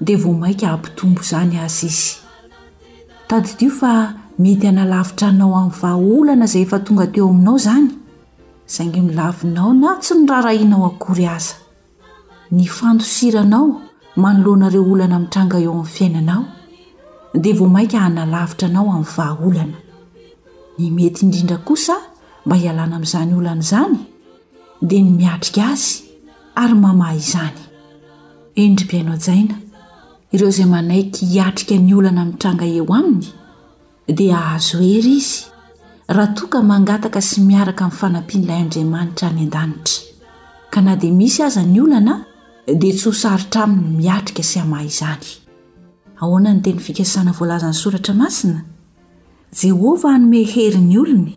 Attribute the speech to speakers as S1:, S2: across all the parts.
S1: dia vao mainka hampitombo izany azy izy. Tadidio fa mety hanalavitra anao amin'ny vahaolana izay efa tonga teo aminao izany, saingy nolavinao na tsy norarahianao akory aza. Ny fandosiranao manoloana ireo olana mitranga eo amin'ny fiainanao dia vao mainka hanalavitra anao amin'ny vahaolana. Ny mety indrindra kosa mba hialana amin'izany olana izany, dia ny miatrika azy ary mamaha izany. Endri-piaino hajaina, ireo izay manaiky hiatrika ny olana mitranga eo aminy dia hahazo hery izy raha toa ka mangataka sy miaraka amin'ny fanampian'ilay Andriamanitra any an-danitra. Ka na dia misy aza ny olana dia tsy ho sarotra aminy ny miatrika sy hamaha izany. Ahoana ny teny fikasana voalazan'ny Soratra Masina? Jehovah hanome hery ny olony.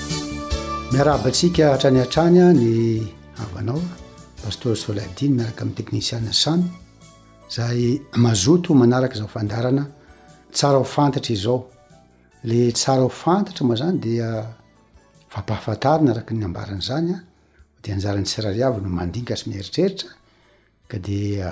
S2: Miarahaba antsika hatrany hatrany a ny havanao pastor soladin miaraka amin'ny teknisiana samy zay mazoto manaraka izao fandarana tsara ho fantatra izao le tsara ho fantatra moa zany dia fampahafantarina araka ny ambarany zany a de anjaran'ny tsirariavy no mandinka sy mieritreritra ka dia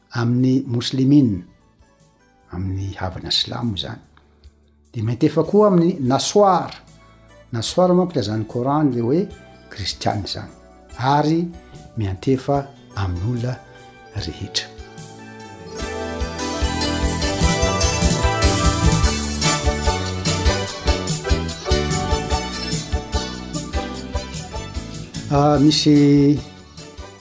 S2: Amin'ny Muslimin, amin'ny havana silamo izany, dia mety efa koa amin'ny Naswar, Naswar manko ilazan'ny Coran ilay hoe Kristiana izany, ary miantefa amin'olona rehetra. Ah, misy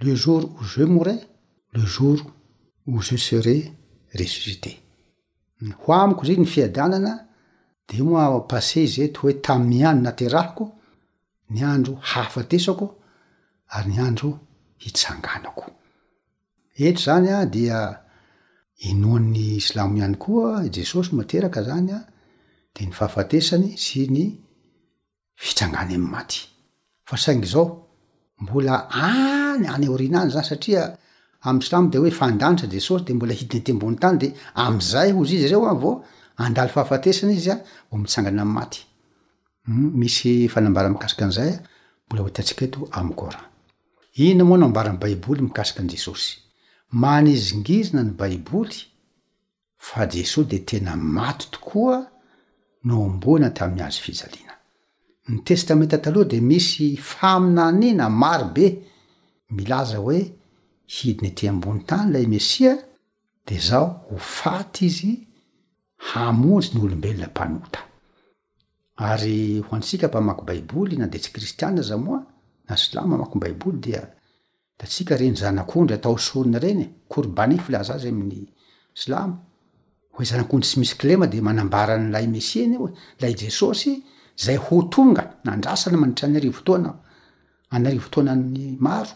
S2: Le jour où je mourrai, le jour où je serai ressuscité. Ny ho amiko izay ny fiadanana dia moa passé izay toa hoe tamin'ny andro naterahako, ny andro hahafatesako ary ny andro hitsanganako. Eto izany an, dia inoan'ny silamo ihany koa i Jesosy no ateraka izany an, dia ny fahafatesany sy ny fitrangany amin'ny maty. Fa saingy izao, mbola any any aoriana any zany satria amin'ny silamo dia hoe efa an-danitra Jesosy dia mbola hidina ety ambony tany dia amin'izay hozy izy ireo an vao handalo fahafatesana izy an vao mitsangana amin'ny maty. Hum, misy fanambara mikasika an'izay an, mbola ho hitantsika eto amin'ny Coran. Inona moa no ambaran'ny Baiboly mikasika an'i Jesosy? Manizingizina ny Baiboly fa Jesoa dia tena maty tokoa nohomboana tamin'ny hazo fijaliana. Ny Testamenta Taloha dia misy faminaniana maro be milaza hoe hidina ety ambony tany ilay Mesia dia izao ho faty izy hamonjy ny olombelona mpanota. Ary ho antsika mpamaky Baiboly na dia tsy kristiana aza moa na silamo mamaky ny Baiboly dia Hitantsika ireny zanak'ondry atao sorona ireny e, Qurban io filaza azy amin'ny silamo, hoe zanak'ondry tsy misy kilema de manambara an'ilay Mesiany io e, ilay Jesosy zay ho tonga nandrasana mandritra ny arivo taona, an'arivo taonan'ny maro,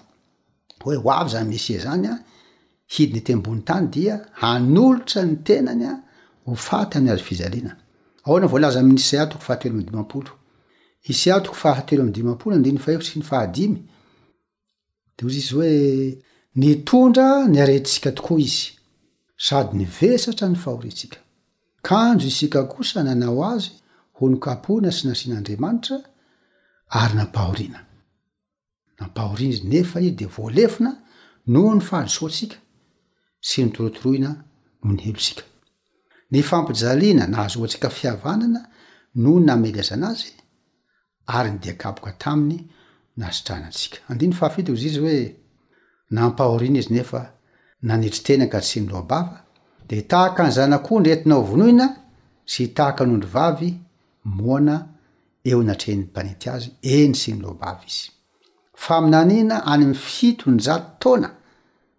S2: hoe ho avy zany Mesia zany an, hidina ety ambony tany dia hanolotra ny tenany an ho faty amin'ny hazo fijaliana. Ahoana voalaza amin'ny Isaiah toko fahatelo amby dimampolo? Isaiah toko fahatelo amby dimampolo andininy fahefatra sy ny fahadimy, Dia hoy izy hoe, Nitondra ny aretintsika tokoa izy, sady nivesatra ny fahoriantsika. Kanjo isika kosa nanao azy ho nokapohina sy nasian'Andriamanitra, ary nampahoriana. Nampahoriana izy, nefa izy dia voalefona noho ny fahadisoantsika, sy notorotoroina noho ny helontsika. Ny fampijaliana nahazoantsika fihavanana no namelezana azy, ary ny dia kapoka taminy no nasitrana antsika. Andininy fahafito, hoy izy hoe, Nampahoriana izy nefa nanetry tena ka tsy niloa-bava, dia tahaka ny zanak'ondry entina ho vonoina sy tahaka ny ondry vavy moana eo anatrehin'ny mpanety azy, eny tsy niloa-bava izy. Faminaniana any amin'ny fitonjato taona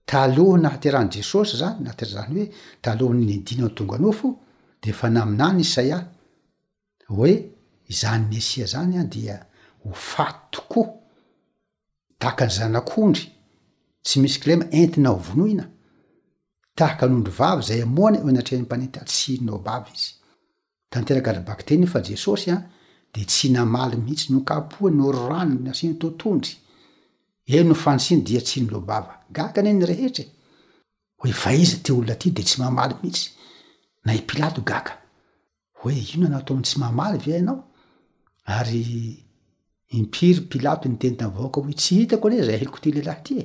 S2: talohan'ny nahaterahan'i Jesosy izany, na tena izany hoe talohan'ny nidinany ho tonga nofo, dia efa naminany Isaia. hoe izany Mesia izany an dia ho faty tokoa tahaka ny zanak'ondry tsy misy kilema entina ho vonoina, tahaka ny ondry vavy izay hamoana eo anatrehan'ny mpanety hatsirina ao am-bava izy. Tanteraka ry bakiteny fa Jesosy an dia tsy namaly mihitsy nokapohany nohororaniny nasiany totohondry, eny nofantsiny dia tsy nilobava. Gaga anie ny rehetra e! hoe fa iza ty olona ty dia tsy mamaly mihitsy, na i Pilato gaga. hoe inona no ataony tsy mamaly ve ianao ary impiry pilato niteny tamin'ny vahoaka hoe tsy hitako anie zay heloka ty lehilahy ty e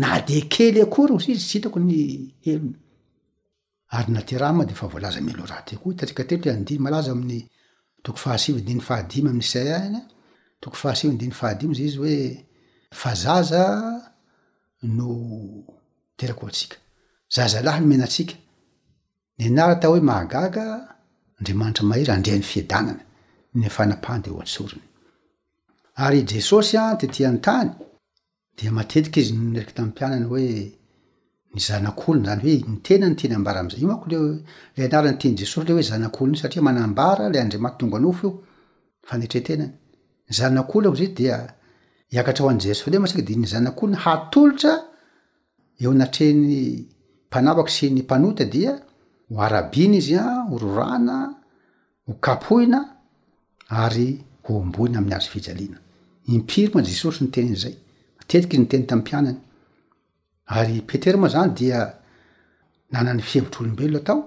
S2: na de kely akory ozy izy tsy hitako ny helony ary na ty rama de efa voalaza miloraty koa hitantsika teto le andidy malaza amin'ny toko fahasivy andiny fahadimy amin'ny isaia iny a toko fahasivy andiny fahadimy zay izy hoe fa zaza no terako antsika zaza lahy no menatsika Ny anarana atao hoe mahagaga, Andriamanitra mahery handre ny fiadanana, ny fanampahany dia eo an-tsorony. Ary i Jesosy an, tety an-tany, dia matetika izy no niresaka tamin'ny mpianany hoe ny zanak'olona, izany hoe ny tenany no tiany ambara am'zay. Io manko le hoe, le anarana ntian'i Jesosy le hoe zanak'olona io satria manambara le Andriamanitra tonga nofo io, fanetren-tenany. Ny zanak'olona akoizay dia hiakatra ho an'i Jerosalema isika de ny zanak'olona hatolotra, Eo anatrehin'ny mpanavaka sy ny mpanota dia ho arabiana izy an, ho rorahana, ho kapohina ary ho omboina amin'ny hazo fijaliana. Impiry moa Jesosy niteny an'izay? Matetika izy niteny tamin'ny mpianany. Ary Petera moa zany dia nanana ny fihevitr'olombelona tao,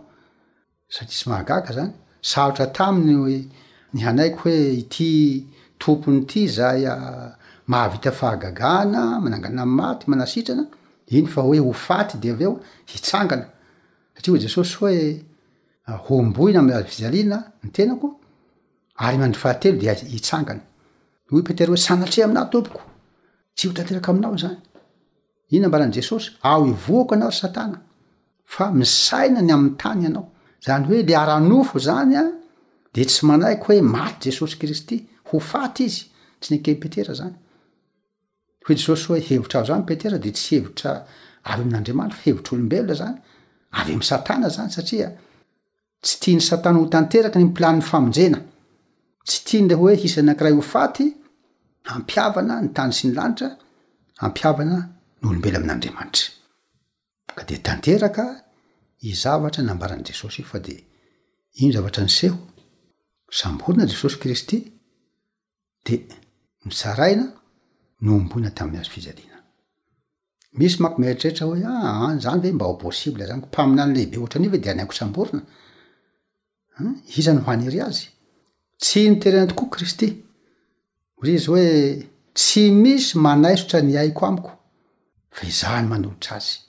S2: Sady tsy mahagaga zany. Sarotra taminy ny hanaiky hoe ity tompony ity izay mahavita fahagagana, manangana ny maty, manasitrana, iny fa hoe ho faty dia avy eo hitsangana. Satria hoy Jesosy hoe homboina amin'ny hazofijaliana ny tenako ary amin'ny andro fahatelo dia hitsangana. Hoy Petera hoe sanatria aminah tompoko, tsy ho tanteraka aminao izany. Iny nambaran'i Jesosy, Aho hivoaka anao ry Satana, fa misaina ny amin'ny tany ianao. Izany hoe ilay ara-nofo izany dia tsy manaiky hoe maty Jesosy Kristy, ho faty izy, tsy neken'i Petera izany. Hoy Jesosy hoe, Hevitrao izany Petera dia tsy hevitra avy amin'Andriamanitra, fa hevitr'olombelona izany, avy amin'i Satana izany, satria Tsy tian'i Satana ho tanteraka ny planin'ny famonjena. Tsy tiany ilay hoe hisy anankiray ho faty hampihavana ny tany sy ny lanitra, hampihavana ny olombelona amin'Andriamanitra. Ka dia tanteraka io zavatra nambaran'i Jesosy io fa dia io ny zavatra niseho. Samborina Jesosy Kristy de misaraina no omboina tamin'ny hazo fijaliana. Misy manko mieritreritra hoe ah any zany ve mba ho possible zany, mpaminany lehibe ohatran'io ve de any an-kosamborona? An, iza no haniry azy? Tsy niterena tokoa Kristy, hoy izy hoe tsy misy manaisotra ny aiko amiko fa izaho no manolotra azy.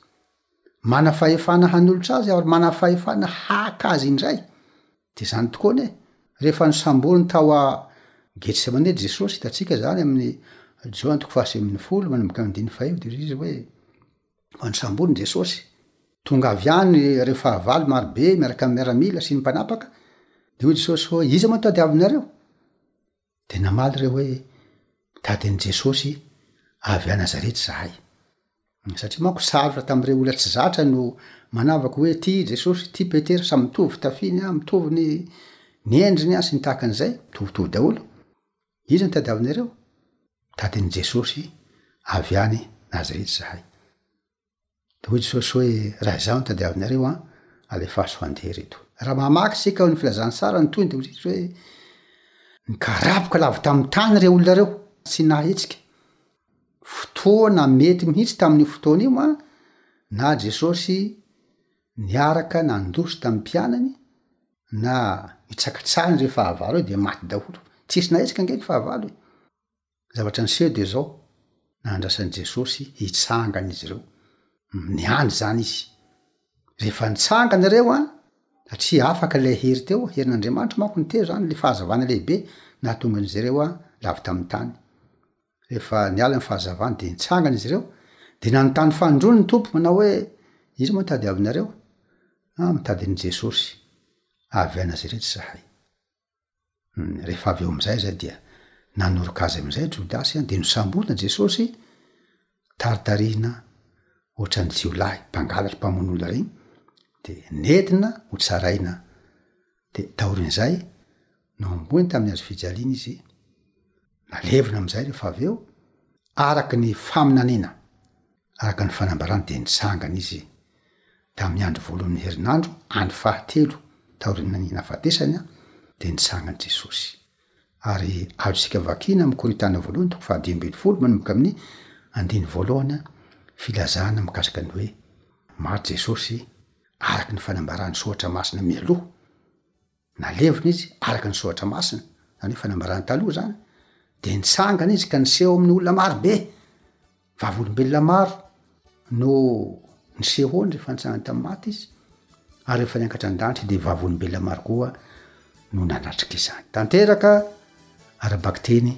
S2: Mana fahefana hanolotra azy aho ary mana fahefana haka azy indray. Dia izany tokoa anie, rehefa nosamboriny tao a Getsemane Jesosy, hitantsika izany amin'ny Joa andin'ny fahasivy ambin'ny folo manomboka ny andininy fahefatra, dia hoy izy hoe, rehefa nosamboriny Jesosy, tonga avy any ireo fahavalo maro be miaraka amin'ny miaramila sy ny mpanapaka, dia hoy Jesosy hoe, iza moa no tadiavinareo? de namaly re hoe, Mitady an'i Jesosy avy à Nazareth zahay. Satria manko sarotra tamin'ireo olona tsy zatra no manavaka hoe ity Jesosy, ity Petera, samy mitovy tafiny an, mitovy ny ny endriny an, sy ny tahaka an'izay, mitovitovy daholo. Iza no tadiavinareo? Mitady an'i Jesosy avy any Nazareth zahay. Hoy Jesosy hoe, Raha Izaho no tadiavinareo an, alefaso handeha ireto. Raha mamaky isika ao amin'ny Filazantsara ny tohiny dia hoy Jesosy hoe, Nikarapoka lavo tamin'ny tany ireo olona ireo, tsy nahetsika. Fotoana mety mihitsy tamin'io fotoana io an, na Jesosy niaraka nandositra tamin'ny mpianany, na nitsakatsahany ireo fahavalo ireo dia maty daholo. Tsisy nahetsika ange ny fahavalo e! Ny zavatra niseho dia zao, nandrasan'i Jesosy hitsangana izy reo, niandry zany izy, rehefa nitsangana reo an, satria afaka lay hery teo, herin'Andriamanitra manko no teo zany, le fahazavana lehibe nahatonga an'izy reo an lavy tamin'ny tany. Rehefa niala ny fahazavany de nitsangana izy reo, de nanontany fanindroany ny Tompo manao hoe, iza moa no tadiavinareo? Ah, mitady an'i Jesosy avy any Nazirety zahay. Rehefa avy eo am'zay zay dia nanoroka azy am'zay Jodasy an, de nosamborina Jesosy, taritarihina ohatran'ny jiolahy mpangalatra mpamono olona regny, de nentina ho tsaraina, de taorian'zay nohomboiny tamin'ny hazo fijaliana izy, nalevina am'zay rehefa avy eo, araka ny faminaniana. Araka ny fanambarany dia nitsangana izy tamin'ny andro voalohan'ny herinandro, andro fahatelo taorian'ny nahafatesany dia nitsangan' Jesosy. Ary azontsika vakina amin'ny Korintana voalohany toko fahadimy ambin'ny folo manomboka amin'ny andiny voalohany filazana mikasika ny hoe maty Jesosy araka ny fanambaran'ny soratra masina mialoha Nalevina izy araka ny soratra masina, zany hoe fanambarana taloha zany, de nitsangana izy ka niseho amin'ny olona maro be, vavolombelona maro no nisehony rehefa nitsangany tamy maty izy, ary rehefa niakatra an-danitra de vavolombelona maro koa no nanatrika izany. Tanteraka ara-bakiteny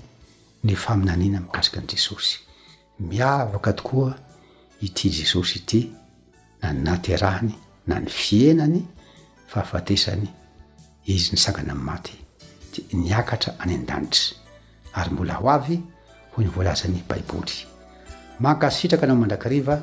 S2: ny faminaniana mikasika an'i Jesosy. Miavaka tokoa ity Jesosy ity na ny nahaterahany na ny fihenany, fahafatesany, Izy nisangana amin'ny maty dia niakatra any an-danitra ary mbola ho avy hoy ny voalazan'ny Baiboly. Mankasitraka anao mandrakariva.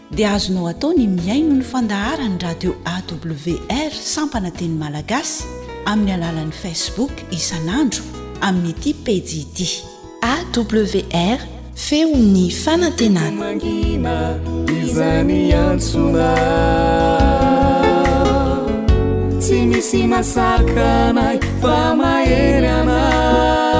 S1: dia azonao atao ny mihaino ny fandaharan'ny radio awr sampana teny malagasy amin'ny alalan'ny facebook isan'andro amin'ity pejy ity awr feon'ny fanantenana
S3: mangina izany antsona tsy misy masakanay fa mahery anay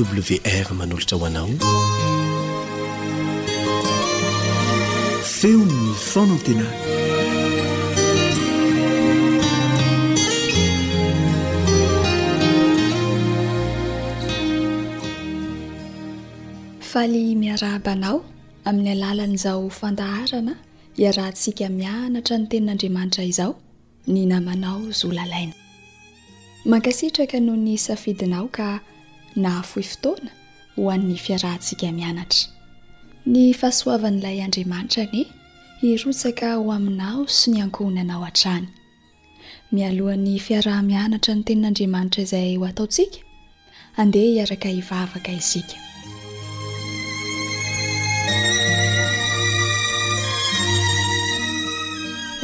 S4: AWR manolotra ho anao feon'ny fanantenana.
S5: Faly miarahaba anao. Amin'ny alalan'izao fandaharana iarahantsika mianatra ny tenin'Andriamanitra izao ny namanao zo lalaina. Mankasitraka noho ny safidinao ka nahafoy fotoana ho an'ny fiarahantsika mianatra. Ny fahasoavan'ilay Andriamanitra anie hirotsaka ho aminao sy ny ankohonanao hatrany. Mialohan'ny fiaraha-mianatra ny Tenin'Andriamanitra izay ho ataontsika, andeha hiaraka hivavaka isika.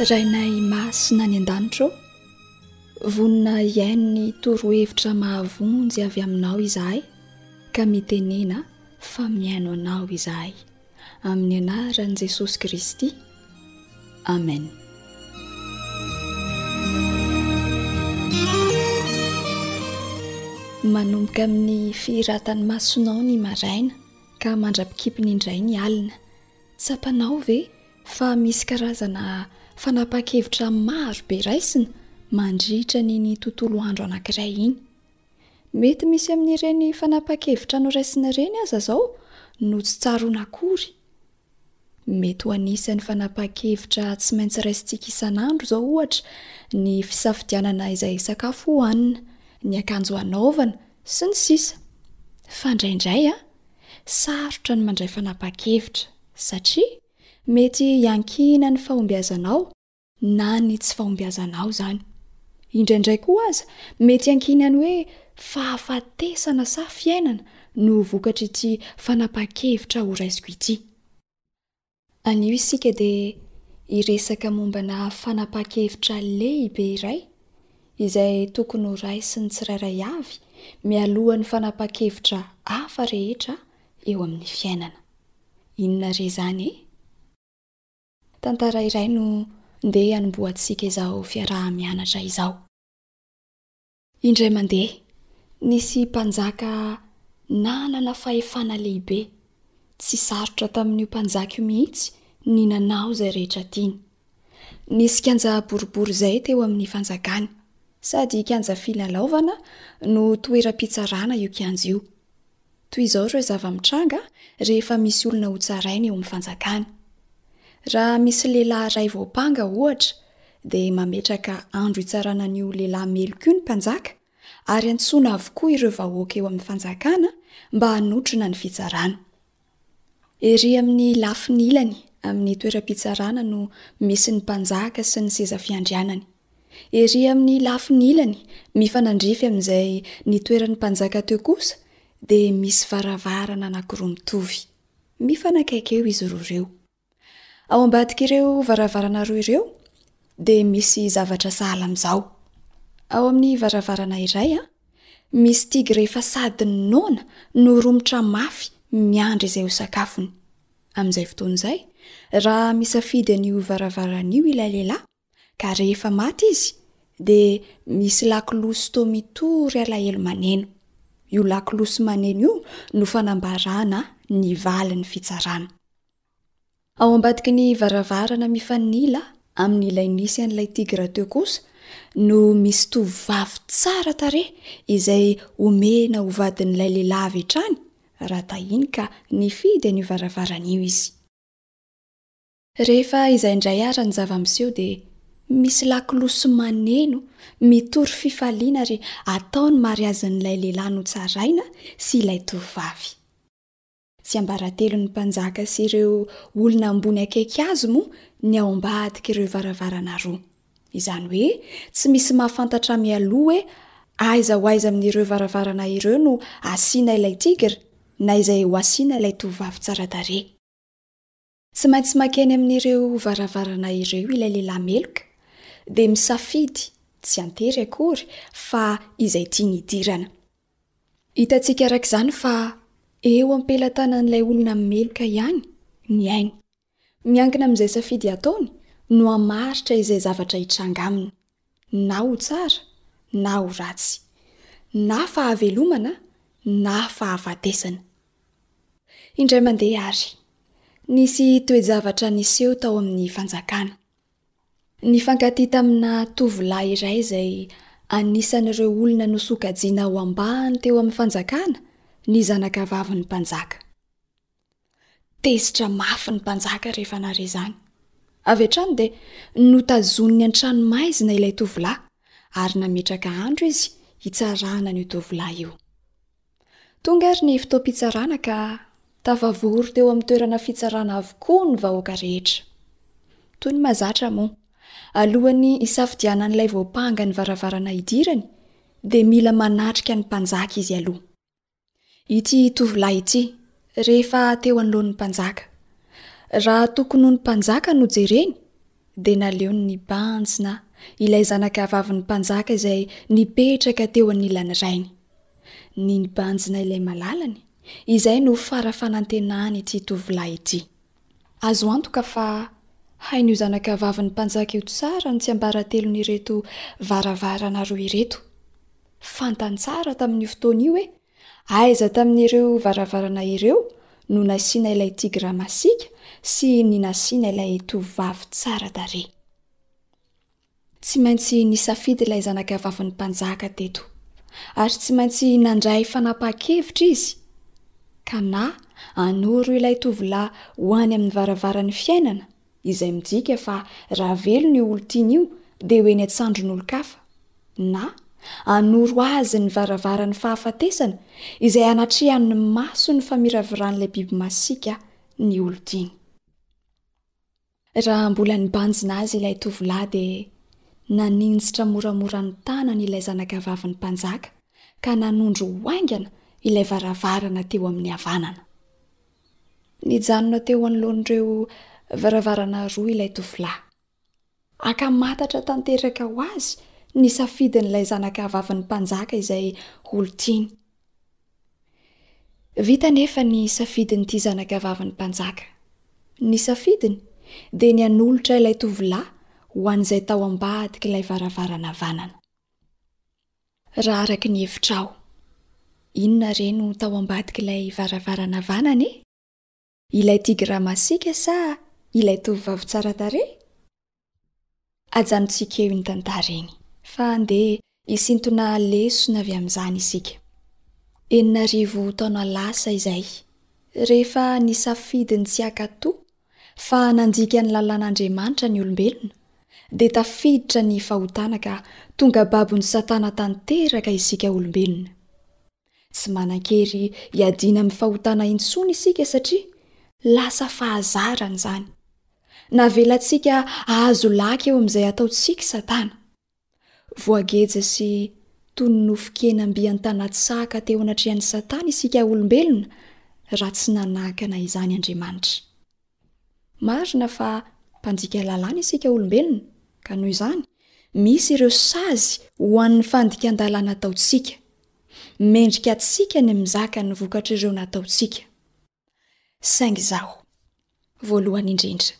S5: Rainay Masina any an-danitra ô, vonona hihaino ny torohevitra mahavonjy avy Aminao izahay ka mitenena fa mihaino Anao izahay. Amin'ny anaran'i Jesosy Kristy, Amen. Manomboka amin'ny fihiratan'ny masonao ny maraina ka mandra-pikipiny indray ny alina. Tsapanao ve fa misy karazana fanapahan-kevitra maro be raisina mandritra an'iny tontolo andro anankiray iny? Mety misy amin'ireny fanapahan-kevitra noraisina ireny aza izao no tsy tsaroana akory. Mety ho anisan'ny fanapahan-kevitra tsy maintsy raisintsika isan'andro izao ohatra ny fisafidianana izay sakafo hohanina, ny akanjo hanaovana, sy ny sisa Fa indraindray an, sarotra ny mandray fanapahan-kevitra satria mety hiankinan'ny fahombiazanao na ny tsy fahombiazanao izany. Indraindray koa aza, mety hankinia ny hoe fahafatesana sa fiainana no ho vokatr'ity fanapahan-kevitra horaisiko ity. Anio isika dia hiresaka mombana fanapahan-kevitra lehibe iray izay tokony horaisin'ny tsirairay avy mialohan'ny fanapahan-kevitra hafa rehetra eo amin'ny fiainana. Inona re izany e? Tantara iray no ndeha hanombohantsika izao fiaraha-mianatra izao. Indray mandeha, nisy mpanjaka nanana fahefana lehibe. Tsy sarotra tamin'io mpanjaka io mihitsy ny nanao izay rehetra tiany. Nisy kianja boribory izay teo amin'ny fanjakany. Sady kianja filalaovana no toeram-pitsarana io kianja io. Toy izao ireo zava-mitranga rehefa misy olona hotsaraina eo amin'ny fanjakana. Raha misy lehilahy iray voampanga, ohatra, dia mametraka andro hitsarana an'io lehilahy meloka io ny mpanjaka, ary antsoina avokoa ireo vahoaka eo amin'ny fanjakana mba hanotrona ny fitsarana. Ery amin'ny lafiny ilany, amin'ny toeram-pitsarana no misy ny mpanjaka sy ny seza fiandrianany. Ery amin'ny lafiny ilany, mifanandrify amin'izay nitoeran'ny mpanjaka teo kosa, dia misy varavarana anankiroa mitovy. Mifanakaiky eo izy roa ireo. Ao ambadik'ireo varavarana roa ireo dia misy zavatra sahala amin'izao. Ao amin'ny varavarana iray, misy tigre efa sady noana no romotra mafy miandry izay ho sakafony. Amin'izay fotoana izay, raha misafidy an'io varavarana io ilay lehilahy ka rehefa maty izy dia misy lakolosy toa mitory alahelo maneno. Io lakolosy maneno io no fanambarana ny valin'ny fitsarana. Ao ambadiky ny varavarana mifanila amin'ilay nisy an'ilay tigra teo kosa no misy tovovavy tsara tarehy izay omena ho vadin'ilay lehilahy avy hatrany raha tahiny ka nifidy an'io varavarana io izy. Rehefa izay indray àry ny zava-miseho dia misy lakolosy maneno mitory fifaliana ary atao ny mariazin'ilay lehilahy notsaraina sy ilay tovovavy. Tsiambaratelon'ny mpanjaka sy ireo olona ambony akaiky azy moa ny ao ambadik'ireo varavarana roa. Izany hoe tsy misy mahafantatra mialoha hoe aiza ho aiza amin'ireo varavarana ireo no hasiana ilay tigre na izay ho asiana ilay tovovavy tsara tarehy. Tsy maintsy mankeny amin'ireo varavarana ireo ilay lehilahy meloka, dia misafidy, tsy an-tery akory, fa izay tiany hidirana. Hitantsika araka izany fa eo am-pelatanan'ilay olona meloka ihany ny ainy. Miankina amin'izay safidy ataony no hamaritra izay zavatra hitranga aminy. na ho tsara na ho ratsy, na fahavelomana na fahafatesana. Indray mandeha àry, nisy toe-javatra niseho tao amin'ny fanjakana. Nifankatia tamina tovolahy iray izay anisan'ireo olona nosokajiana ho ambahany teo amin'ny fanjakana ny zanakavavin'ny mpanjaka. Tezitra mafy ny mpanjaka rehefa nare izany. Avy hatrany dia notazoniny an-tranomaizina ilay tovolahy ary nametraka andro izy hitsarana an'io tovolahy io. Tonga ary ny fotoam-pitsarana ka tafavory teo amin'ny toerana fitsarana avokoa ny vahoaka rehetra. Toy ny mazatra moa, alohan'ny hisafidianan'ilay voampanga ny varavarana hidirany dia mila manatrika ny mpanjaka izy aloha. Ity tovolahy ity, rehefa teo anoloan'ny mpanjaka. Raha toko noho ny mpanjaka no jereny, dia naleony nibanjina ilay zanakavavin'ny mpanjaka izay nipetraka teo anilan'ny rainy. Ny nibanjina ilay malalany, izay no fara fanantenan'ity tovolahy ity. Azo antoka fa hain'io zanakavavin'ny mpanjaka io tsara ny tsiambaratelon'ireto varavarana roa ireto. Fantany tsara tamin'io fotoana io hoe aiza tamin'ireo varavarana ireo no nasiana ilay tigra masiaka sy ny nasiana ilay tovovavy tsara tarehy. Tsy maintsy nisafidy ilay zanakavavin'ny mpanjaka teto, ary tsy maintsy nandray fanapahan-kevitra izy, ka na hanoro ilay tovolahy ho any amin'ny varavaran'ny fiainana, izay midika fa raha velona io olon-tiany io dia ho eny an-tsandrin'olon-kafa, na hanoro azy ny varavaran'ny fahafatesana, izay hanatrehan'ny masony famiraviran'ilay biby masiaka ny olon-tiany. Raha mbola nibanjina azy ilay tovolahy dia naninjitra moramora ny tanany ilay zanakavavin'ny mpanjaka ka nanondro ho haingana ilay varavarana teo amin'ny havanana. Nijanona teo anoloan'ireo varavarana roa ilay tovolahy. Ankamantatra tanteraka ho azy ny safidin'ilay zanakavavin'ny mpanjaka izay olon-tiany. Vita anefa ny safidin'ity zanakavavin'ny mpanjaka. Ny safidiny dia ny hanolotra ilay tovolahy ho an'izay tao ambadik'ilay varavarana havanana. Raha araka ny hevitrao, inona re no tao ambadik'ilay varavarana havanana e? Ilay tigra masiaka sa ilay tovovavy tsara tarehy? Ajanontsika eo iny tantara iny, fa andeha hisintona lesona avy amin'izany isika. Enina arivo taona lasa izay, rehefa nisafidy ny tsy hankatò fa nandika ny lalàn'Andriamanitra ny olombelona, dia tafiditra ny fahotana ka tonga babon'i Satana tanteraka isika olombelona. Tsy manan-kery hiadiana amin'ny fahotana intsony isika satria lasa fahazarana izany. Navelantsika hahazo laka eo amin'izay ataontsika i Satana. Voageja sy toy ny nofokenam-by an-tanaty saka teo anatrehan'i Satana isika olombelona raha tsy nanakana izany Andriamanitra. Marina fa mpandika lalàna isika olombelona, ka noho izany, misy ireo sazy ho an'ny fandikan-dalàna ataontsika. Mendrika antsika ny mizaka ny vokatr'ireo nataontsika. Saingy izaho, voalohany indrindra,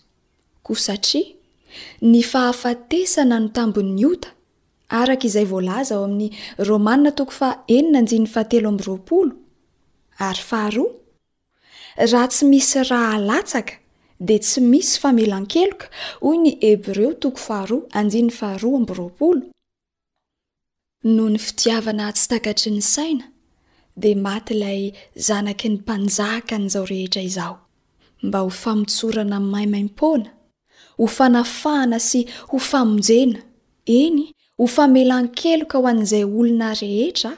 S5: koa satria ny fahafatesana no tambin'ny ota, araka izay voalaza ao amin'ny Romana toko faha enina andininy fahatelo amby roapolo, ary faharoa, Raha tsy misy ra alatsaka, dia tsy misy famelan-keloka, hoy ny Hebreo toko faharoa andininy faharoa amby roapolo, Noho ny fitiavana tsy takatry ny saina, dia maty ilay Zanaky ny Mpanjaka an'izao rehetra izao, mba ho famotsorana maimaim-poana, ho fanafahana sy ho famonjena, eny, ho famelan-keloka ho an'izay olona rehetra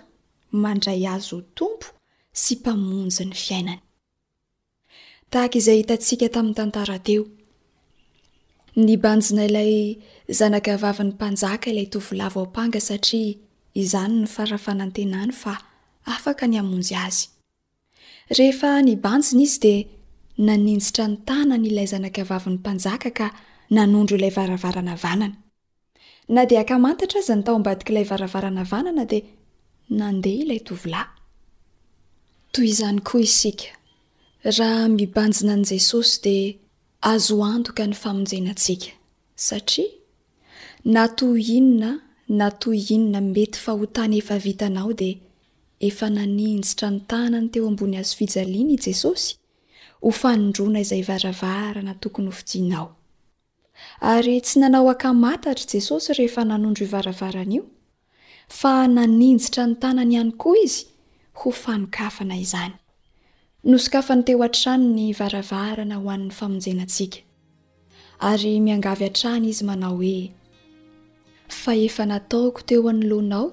S5: mandray Azy ho Tompo sy Mpamonjy ny fiainany. Tahaka izay hitantsika tamin'ny tantara teo, nibanjina ilay zanakavavin'ny mpanjaka ilay tovolahy voampanga satria izany no fara fanantenany fa afaka ny hamonjy azy. Rehefa nibanjina izy dia naninjitra ny tanany ilay zanakavavin'ny mpanjaka ka nanondro ilay varavarana vanana. Na dia ankamantatra aza ny tao ambadik'ilay varavarana havanana dia nandeha ilay tovolahy. Toy izany koa isika, raha mibanjina an'i Jesosy dia azo antoka ny famonjena antsika, satria na toy inona na toy inona mety fahotana efa vitanao dia efa naninjitra ny tanany teo ambony hazofijaliana i Jesosy ho fanondroana izay varavarana tokony hofidinao. Ary tsy nanao akamatatra i Jesosy rehefa nanondro io varavarana io, fa naninjitra ny tanany ihany koa izy ho fanokafana izany. Nosokafany teo hatrany ny varavarana ho an'ny famonjena antsika. Ary miangavy hatrany izy manao hoe, Fa efa nataoko teo anoloanao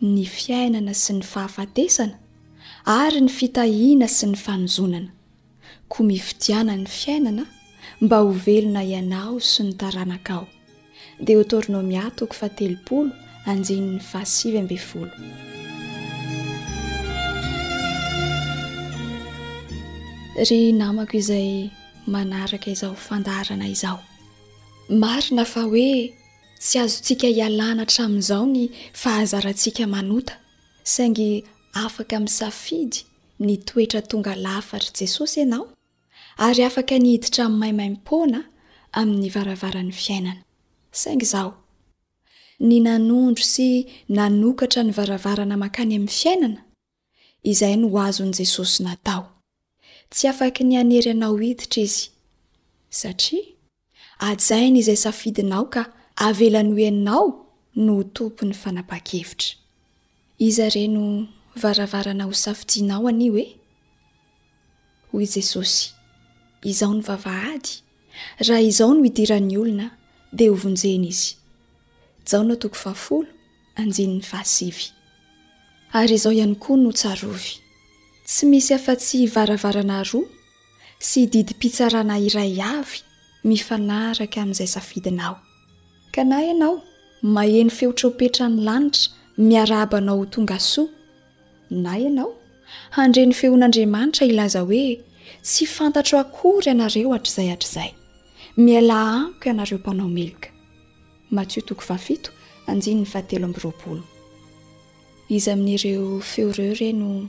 S5: ny fiainana sy ny fahafatesana, ary ny fitahiana sy ny fanozonana. koa mifidiana ny fiainana mba ho velona ianao sy ny taranakao. Deotornomia toko fahatelopolo andininy fahasivy ambin'ny folo. Ry namako izay manaraka izao fandaharana izao, marina fa hoe tsy azontsika ialana hatramin'izao ny fahazarantsika manota, saingy afaka misafidy Nitoetra tonga lafatr'i Jesosy ianao, ary afaka ny hiditra maimaim-poana amin'ny varavaran'ny fiainana. Saingy izaho, ny nanondro sy nanokatra ny varavarana mankany amin'ny fiainana, izay no ho azon'i Jesosy natao. Tsy afaky ny hanery anao hiditra Izy, satria. Hajaina izay safidinao ka avelany ho ianao no ho tompon'ny fanapahan-kevitra. Iza re no varavarana hosafidianao anio e? Hoy Jesosy, Izao no vavahady, raha izao no idiran'ny olona, dia hovonjena izy. Jaona toko fahafolo, andininy fahasivy. Ary izao ihany koa no tsarovy, tsy misy afa-tsy varavarana roa sy didim-pitsarana iray avy mifanaraka amin'izay safidinao. Ka na ianao maheno feo traopetran'ny lanitra miarahaba anao ho tonga soa, na ianao handre ny feon'Andriamanitra hilaza hoe, Tsy fantatro akory ianareo hatrizay hatrizay. Mialà amiko ianareo mpanao meloka. Matio toko fahafito, andininy fahatelo
S3: amby roapolo. Iza amin'ireo
S6: feo ireo re no.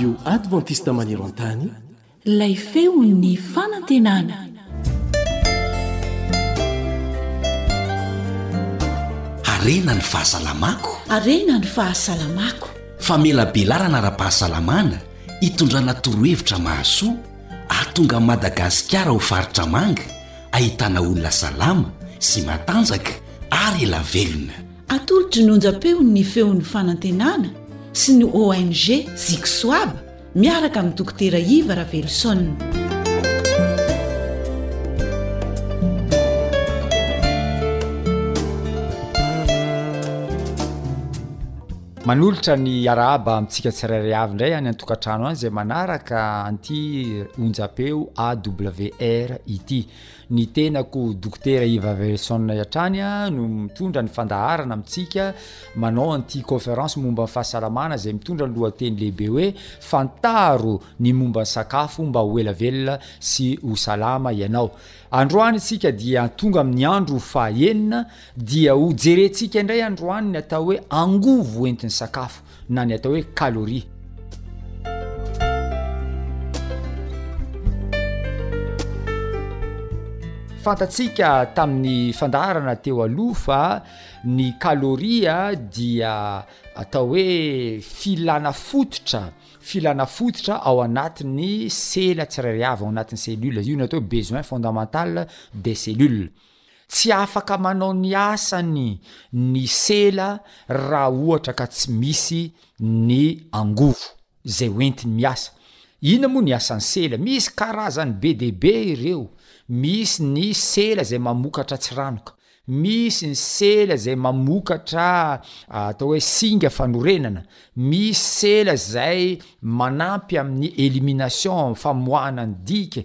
S4: radio advantiste manero an-tany
S1: lay feon'ny fanantenana
S7: arena ny fahasalamako
S1: arena ny fahasalamako
S7: famelabelarana ara-pahasalamana hitondrana torohevitra mahasoa Ahatonga an'i Madagasikara ho faritra manga, ahitana olona salama sy matanjaka ary ela velona.
S1: Atolotry ny onjam-peony ny feon'ny fanantenana sy ny ONG Zixoab miaraka amin'ny Dokotera Iva Raveloson.
S8: Manolotra ny arahaba amintsika tsirairay avy indray any an-tokantrano any izay manaraka an'ity onjam-peo AWR ity. Ny tenako Dokotera Iva Verson hatrany no mitondra ny fandaharana amintsika manao an'ity conférence momba ny fahasalamana izay mitondra ny lohateny lehibe hoe fantaro ny momba ny sakafo mba ho ela velona sy ho salama ianao. Androany isika dia tonga amin'ny andro faha enina Dia ho jerentsika indray androany ny atao hoe angovo entin'ny sakafo na ny atao hoe calorie. Fantatsika tamin'ny fandaharana teo aloha fa ny calorie dia atao hoe filana fototra, filana fototra ao anatin'ny sela tsirairay avy, ao anatin'ny cellule, io no atao hoe besoin fondamental des cellules. Tsy afaka manao ny asany ny sela raha ohatra ka tsy misy ny angovo izay hoentiny miasa. Inona moa ny asan'ny sela? Misy karazany be dia be ireo, misy ny sela izay mamokatra tsiranoka, misy ny sela izay mamokatra atao hoe singa fanorenana, misy sela izay manampy amin'ny elimination, famoahana ny dika,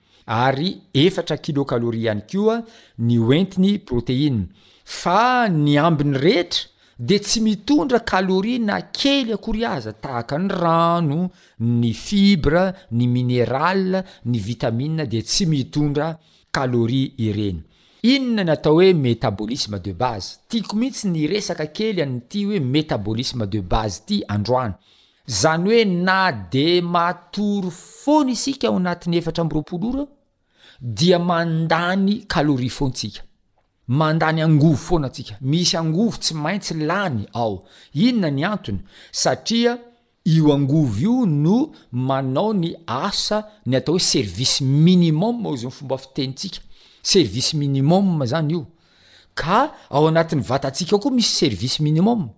S8: ary efatra kilôkaloria ihany koa ny ho entiny proteina, fa ny ambiny rehetra dia tsy mitondra kaloria na kely akory aza, tahaka ny rano, ny fibra, ny mineral, ny vitamina dia tsy mitondra kaloria ireny. Inona ny atao hoe métabolisme de base? Tiako mihitsy ny hiresaka kely an'ity hoe métabolisme de base ity androany. Izany hoe na dia matory foana isika ao anatin'ny efatra amby roapolo ora dia mandany calorie foana isika. Mandany angovo foana antsika. Misy angovo tsy maintsy lany ao. Inona ny antony? Satria io angovo io no manao ny asa ny atao hoe service minimum hoy izao ny fomba fitenintsika. Service minimum izany io. Ka ao anatin'ny vatantsika ao koa misy service minimum.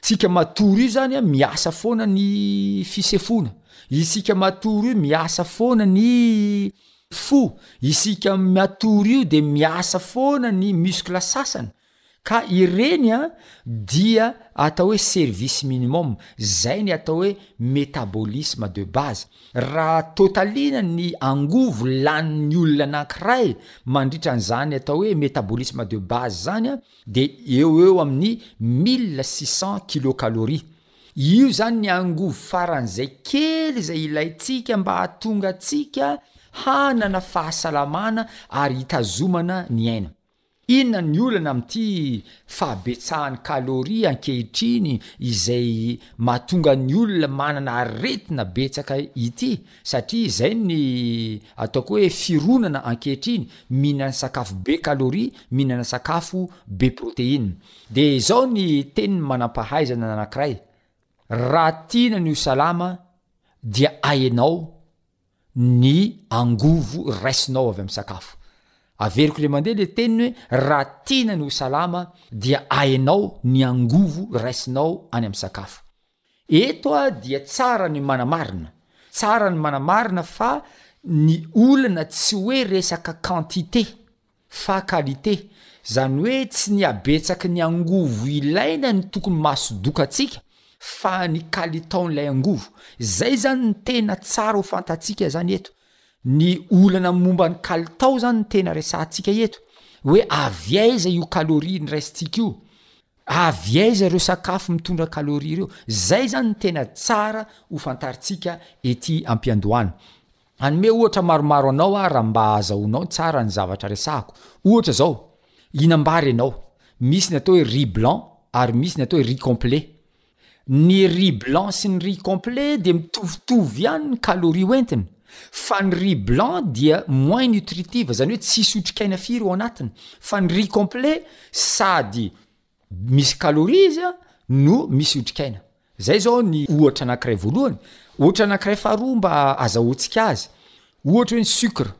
S8: Tsika matory io zany a miasa foana ny fisefoana, isika matory io miasa foana ny fo, isika matory io de miasa foana ny muscle sasany, ka ireny a dia atao hoe service minimum, zay ny atao hoe metabolisme de base, raha totalina ny angovo lanin'ny olona anankiray mandritra an'zany atao hoe metabolisme de base zany a, dia eo ho eo amin'ny mille six cents kilocalories. Io izany ny angovo faran'izay kely izay ilaintsika mba hahatonga antsika hanana fahasalamana ary hitazomana ny aina. Inona ny olana amin'ity fahabetsahan'ny calories ankehitriny izay mahatonga ny olona manana aretina betsaka ity? Satria izay ny ataoko hoe fironana ankehitriny, mihinana sakafo be calories, mihinana sakafo be protéines. Dia izao ny tenin'ny manam-pahaizana anankiray, raha tiana ny ho salama dia ahenao ny angovo raisinao avy amin'ny sakafo. Averiko indray mandeha ilay teniny hoe raha tiana ny ho salama dia ahenao ny angovo raisinao any amin'ny sakafo. Eto dia tsara ny manamarina, tsara ny manamarina fa ny olana tsy hoe resaka quantité fa qualité, zany hoe tsy ny habetsaky ny angovo ilaina no tokony mahasodokantsika fa ny kalitaon'ilay angovo, zay zany no tena tsara ho fantatsika zany eto, ny olana momba ny kalitao zany no tena resahantsika eto, hoe avy aiza io calorie noraisintsika io, Avy aiza ireo sakafo mitondra calorie ireo? Izay izany no tena tsara ho fantarintsika ety am-piandohana. Hanome ohatra maromaro anao aho raha mba ahazahoanao tsara ny zavatra resahako. Ohatra izao, hihinam-bary ianao, misy ny atao hoe riz blanc ary misy ny atao hoe riz complet. Ny riz blanc sy ny riz complet dia mitovitovy ihany ny calorie hoentiny, fa ny riz blanc dia moins nutritive, izany hoe tsisy otrikaina firy ao anatiny, fa ny riz complet sady misy calorie izy an, no misy otrikaina. Izay izao ny ohatra anankiray voalohany. Ohatra anankiray faharoa mba azahoantsika azy, ohatra hoe ny sucre.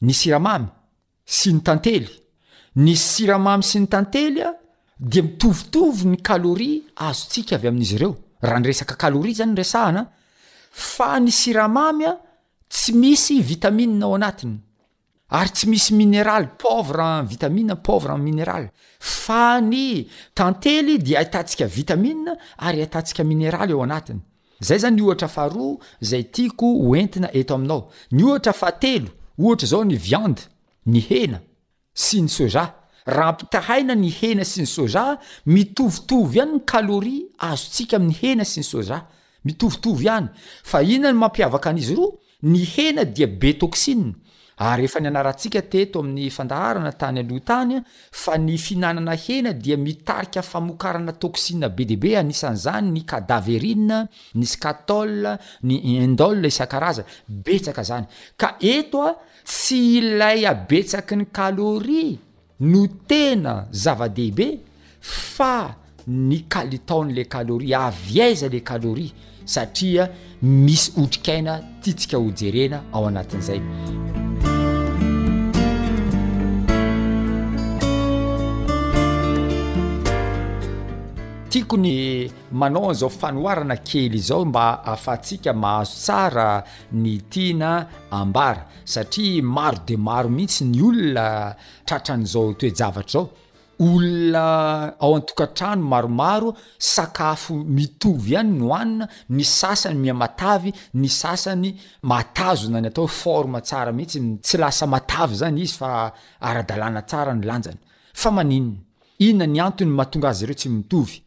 S8: ny siramamy sy ny tantely, ny siramamy sy ny tantely a dia mitovitovy ny calorie azontsika avy amin'izy ireo, raha ny resaka calorie zany no resahana, fa ny siramamy a tsy misy vitamine ao anatiny, ary tsy misy mineral, pauvre en vitamine, pauvre en mineral, fa ny tantely dia ahitantsika vitamine ary ahitantsika mineral eo anatiny. Zay zany ny ohatra faharoa zay tiako ho entina eto aminao. Ny ohatra fahatelo, ohatra zao ny viande, ny hena, sy ny soja. Raha ampitahaina ny hena sy ny soja, mitovitovy ihany ny calorie azontsika amin'ny hena sy ny soja. Mitovitovy ihany. Fa inona no mampiavaka an'izy roa? Ny hena dia be toxine ary efa nianarantsika teto amin'ny fandaharana tany aloha tany fa ny fihinanana hena dia mitarika famokarana toxine be dia be anisan'izany ny cadaverine, ny skatol, ny indol isan-karazany. Betsaka izany. Ka eto tsy ilay habetsaky ny calorie. no tena zava-dehibe fa ny kalitaon' ilay kaloria, avy aiza ilay kaloria satria misy otrikaina tiantsika ho jerena ao anatin' izay. Tiako ny manao an'izao fanoharana kely izao mba ahafahantsika mahazo tsara ny tiana ambara. satria maro dia maro mihitsy ny olona tratran'izao toe-javatra izao, olona ao an-tokantrano maromaro sakafo mitovy ihany no hanina, ny sasany mihamatavy, ny sasany mahatazona ny atao hoe forme tsara mihitsy, tsy lasa matavy izany izy fa ara-dalàna tsara ny lanjany, fa maninona? Inona ny antony mahatonga azy ireo tsy mitovy?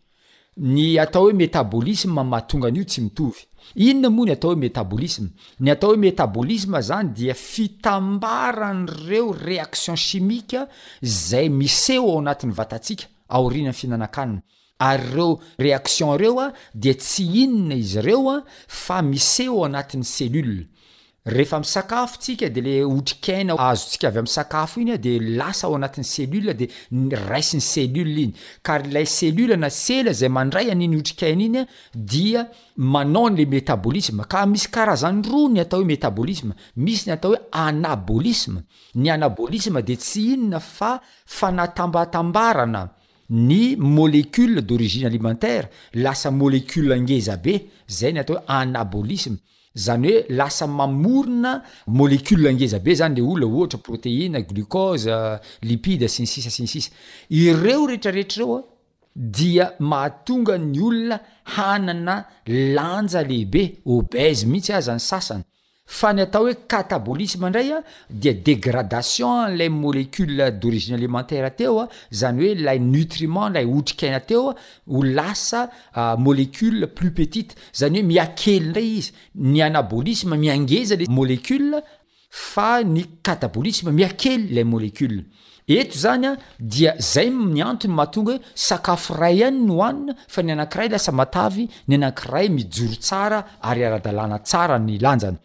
S8: Ny atao hoe metabolisme mahatonga an'io tsy mitovy. Inona moa ny atao hoe metabolisme? Ny atao hoe metabolisme zany dia fitambaran'ireo réaction chimique zay miseho ao anatin'ny vatantsika aorianan'ny fihinanan-kanina. Ary ireo réaction ireo dia tsy inona izy ireo fa miseho ao anatin'ny cellule. Rehefa misakafo tsika de le otrikaina azontsika avy amin'ny sakafo iny de lasa ao anatin'ny cellule de raisin'ny cellule iny ka ry ilay cellule na sela izay mandray an'iny otrikaina iny dia manao an'le metabolisme ka misy karazany roa ny atao hoe metabolisme, misy ny atao hoe anabolisme, ny anabolisme de tsy inona fa fanatambatambarana ny molecule d'origine alimentaire lasa molecule ngeza be, zay ny atao hoe anabolisme. Izany hoe lasa mamorona molecule ngeza be zany le olona ohatra proteine, glucose, lipide sy ny sisa sy ny sisa. Ireo retraretra ireo dia mahatonga ny olona hanana lanja lehibe, obèse mihitsy aza ny sasany. Fa ny atao hoe catabolisme indray dia dégradation an'ilay molecule d'origine alimentaire teo, izany hoe ilay nutriment, ilay otrikaina teo ho lasa molecule plus petite, zany hoe mihakely ndray izy, ny anabolisme mihangeja le molecule fa ny katabolisme mihakely ilay molecule. Eto zany a dia zay ny antony mahatonga hoe sakafo ray ihany no hanina fa ny anankiray lasa matavy, ny anankiray mijoro tsara ary ara-dalàna tsara ny lanjany.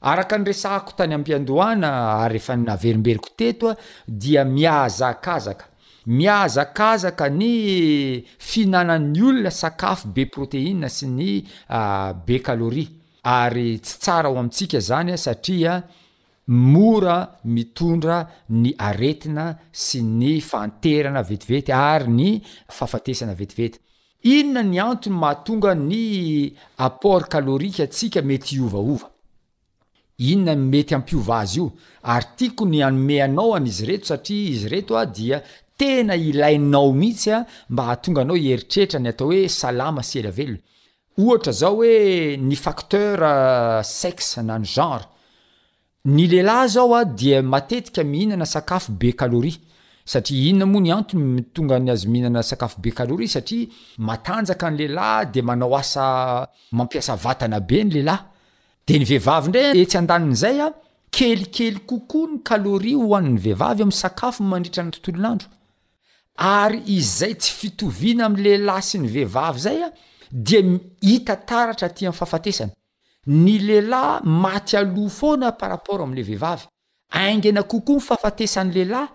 S8: Araka ny resahako tany am-piandohana ary efa naverimberiko teto dia mihazakazaka mihazakazaka ny fihinanan'ny olona sakafo be protéine sy ny be calorie ary tsy tsara ho amintsika zany satria mora mitondra ny aretina sy ny fahanterana vetivety ary ny fahafatesana vetivety. Inona ny antony mahatonga ny apport calorique antsika mety hiovaova? Inona no mety hampiova azy io? Ary tiako ny hanome anao an'izy ireto satria izy ireto dia tena ilainao mihitsy mba hahatonga anao hieritreritra ny atao hoe salama sy ela velona. Ohatra zao hoe ny facteur sexe na ny genre. Ny lehilahy zao a dia matetika mihinana sakafo be calorie satria inona moa ny antony mitonga ny azy mihinana sakafo be calorie satria matanjaka ny lehilahy dia manao asa mampiasa vatana be ny lehilahy dia ny vehivavy indray a etsy andanin'izay a kelikely kokoa ny calorie hohanin'ny vehivavy amin'ny sakafony mandritra ny tontolon'andro ary izay tsy fitoviana amin'ny lehilahy sy ny vehivavy izay a dia hita taratra aty amin'ny fahafatesana. Ny lehilahy maty aloha foana par rapport amin'ilay vehivavy. Haingana kokoa ny fahafatesan'ny lehilahy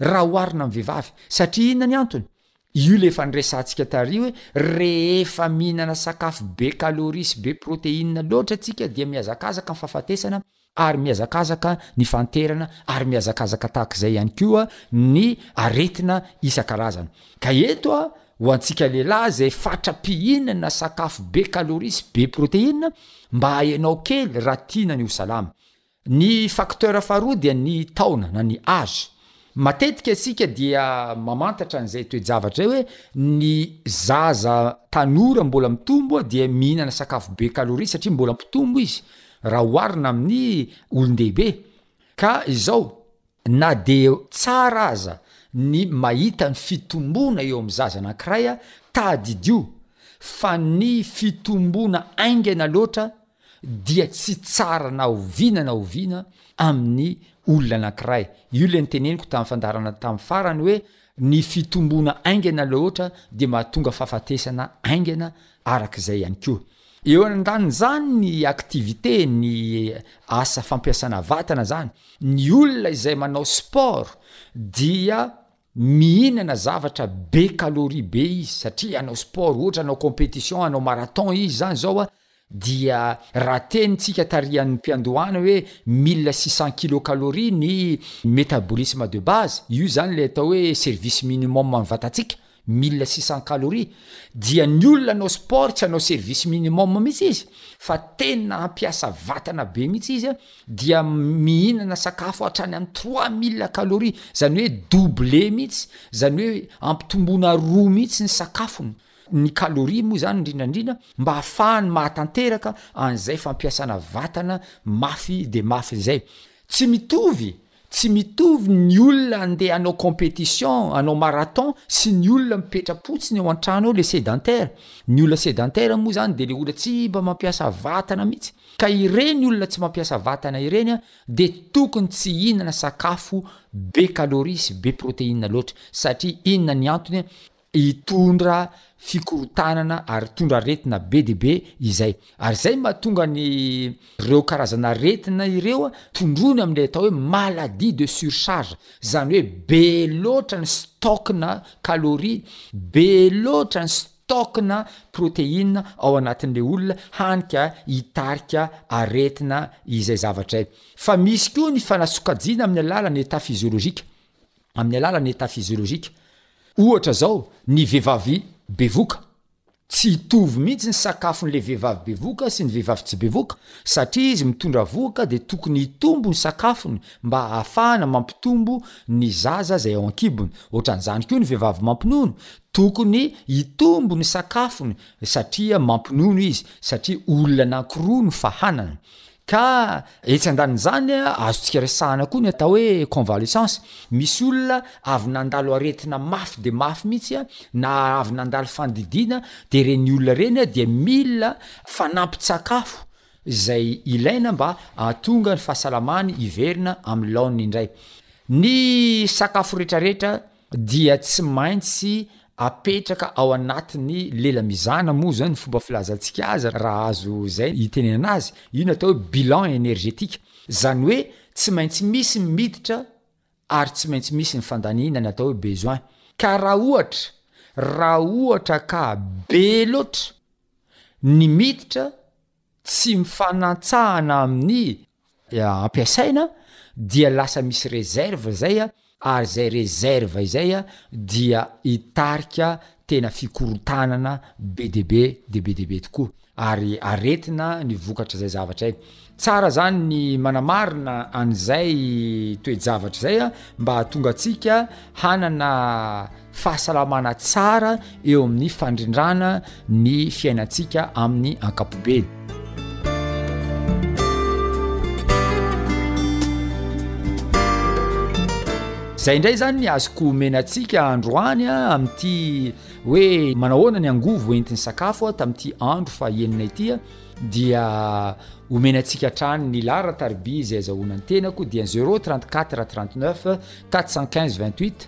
S8: raha oharina amin'ny vehivavy. Satria inona ny antony? Io ilay efa niresahantsika tary hoe rehefa mihinana sakafo be calories sy be protéines loatra isika dia mihazakazaka ny fahafatesana ary mihazakazaka ny fanterana ary mihazakazaka tahaka izay ihany koa ny aretina isan-karazany. Ka eto ho antsika lehilahy izay fatra-pihinana sakafo be calories sy be protéine mba ahenao kely raha tiana ny ho salama. Ny facteur faharoa dia ny taona na ny âge. Matetika isika dia mamantatra an'izay toe-javatra izay hoe ny zaza tanora mbola mitombo dia mihinana sakafo be calories satria mbola mpitombo izy raha oharina amin'ny olon-dehibe. Ka izao, na dia tsara aza ny mahita ny fitomboana eo amin'ny zaza anankiray, tadidio fa ny fitomboana haingana loatra dia tsy tsara na oviana na oviana amin'ny olona anankiray. Io ilay noteneniko tamin'ny fandaharana tamin'ny farany hoe ny fitomboana haingana loatra dia mahatonga fahafatesana haingana araka izay ihany koa. Eo andanin'izany ny activité, ny asa fampiasana vatana izany. Ny olona izay manao sport dia mihinana zavatra be calorie be izy satria hanao sport ohatra hanao compétition hanao marathon izy izany izao an, dia raha tenintsika tarihan'ny mpiandohana hoe mille six cents kilocalories ny métabolisme de base, io izany ilay atao hoe service minimum amin'ny vatantsika, mille six cents calories, dia ny olona hanao sport tsy hanao service minimum mihitsy izy fa tena hampiasa vatana be mihitsy izy dia mihinana sakafo hatrany amin'ny trois mille calories, izany hoe double mihitsy, izany hoe ampitomboina roa mihitsy ny sakafony. Ny calorie moa izany indrindra indrindra mba hahafahany mahatanteraka an'izay fampiasana vatana mafy dia mafy izay. Tsy mitovy, tsy mitovy ny olona andeha hanao competition, hanao marathon sy ny olona mipetra-potsiny ao an-trano ao, le sedentaire. Ny olona sedentaire moa izany dia le olona tsy mba mampiasa vatana mihitsy. Ka ireny olona tsy mampiasa vatana ireny dia tokony tsy hihinana sakafo be calorie sy be protéine loatra. Satria inona ny antony? Hitondra fikorontanana ary hitondra aretina be dia be izay. Ary izay mahatonga an' ireo karazana aretina ireo tondroina amin' ilay atao hoe maladie de surcharge, izany hoe be loatra ny stock-na calorie, be loatra ny stock-na protéine ao anatin' ilay olona, hany ka hitarika aretina izay zavatra izay. Fa misy koa ny fanasokajiana amin' ny alalan' ny état physiologique. Amin'ny alalan'ny état physiologique. Ohatra izao, ny vehivavy bevoka. Tsy hitovy mihitsy ny sakafon'ilay vehivavy bevoka sy ny vehivavy tsy bevoka, satria izy mitondra vohoka dia tokony hitombo ny sakafony mba hahafahana mampitombo ny zaza izay ao an-kibony. Ohatran'izany koa ny vehivavy mampinono, tokony hitombo ny sakafony satria mampinono izy, satria olona anankiroa no fahanany. Ka etsy andanin'izany, azontsika resahana koa ny atao hoe convalescence. Misy olona avy nandalo aretina mafy dia mafy mihitsy na avy nandalo fandidiana dia ireny olona ireny dia mila fanampin-tsakafo izay ilaina mba hahatonga ny fahasalamany hiverina amin'ny laoniny indray. Ny sakafo rehetrarehetra dia tsy maintsy apetraka ao anatin'ny lela mizana moa zany fomba filazantsika azy raha azo zay itenenana azy, io no atao hoe bilan energetique, zany hoe tsy maintsy misy ny miditra ary tsy maintsy misy ny fandaniana ny atao hoe besoin, ka raha ohatra raha ohatra ka be loatra ny miditra tsy mifanatsahana amin'ny ampiasaina dia lasa misy reserve zay ary zay reserve izay dia hitarika tena fikorontanana be dia be dia be dia be tokoa ary aretina ny vokatra zay zavatra zay. Tsara zany ny manamarina an'izay toe-javatra izay mba hahatonga antsika hanana fahasalamana tsara eo amin'ny fandrindrana ny fiainantsika amin'ny ankapobeny zay indray zany ny azoko omena antsika androany a amin'ity hoe manahoana ny angovo entin'ny sakafo a tamin'ity andro fa enina itya dia omena antsika hatrany ny lara taribi zay azahoana ny
S9: tenako dia zero trente quatre trente neuf quatre cent quinze vingt huit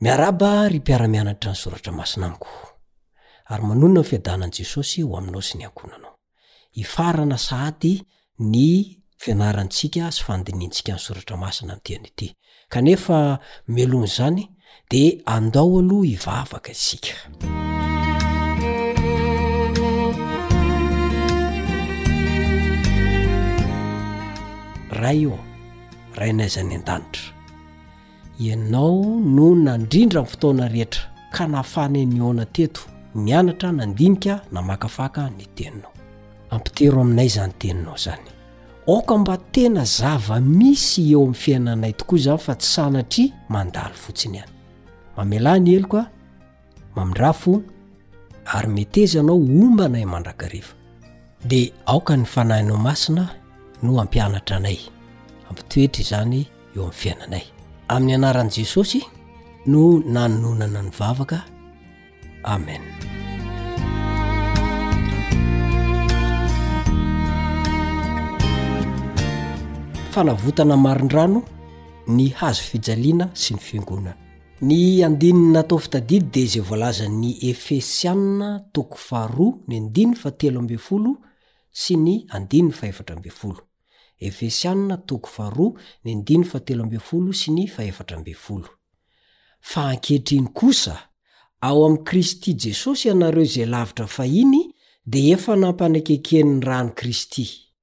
S9: Miarahaba ry mpiara-mianatra ny Soratra Masina amiko, ary manonona ny fiadanan'i Jesosy ho aminao sy ny ankohonanao. Hifarana sahady ny fianarantsika sy fandinihantsika ny Soratra Masina amin'ity andro ity, kanefa mialoha an'izany dia andao aloha hivavaka isika. Ray ô, Rainay izay any an-danitra. Ianao no nandrindra ny fotoana rehetra ka nahafahanay nihaona teto, nianatra, nandinika, namakafaka ny Teninao. Ampitero aminay izany Teninao izany. Aoka mba tena zava-misy eo amin'ny fiainanay tokoa izany fa tsy sanatria mandalo fotsiny ihany. Mamelà ny heloka. Mamindrafo ary meteza anao homba anay mandrakariva. Dia aoka ny Fanahinao Masina no hampianatra anay, hampitoetra izany eo amin'ny fiainanay. Amin'ny anaran'i Jesosy no nanononana ny vavaka. Amen. Fanavotana marindrano ny hazo fijaliana sy ny fiangonana. Ny andininy natao fitadidy dia izay voalazan'ny Efesiana toko faharoa ny andininy fahatelo ambin'ny folo sy ny andininy fahefatra ambin'ny folo. Efesiana toko faharoa ny andininy fahatelo ambin'ny folo sy ny fahefatra ambin'ny folo. Fa ankehitriny kosa, ao amin'i Kristy Jesosy ianareo izay lavitra fahiny dia efa nampanekeken' ny ran'i Kristy.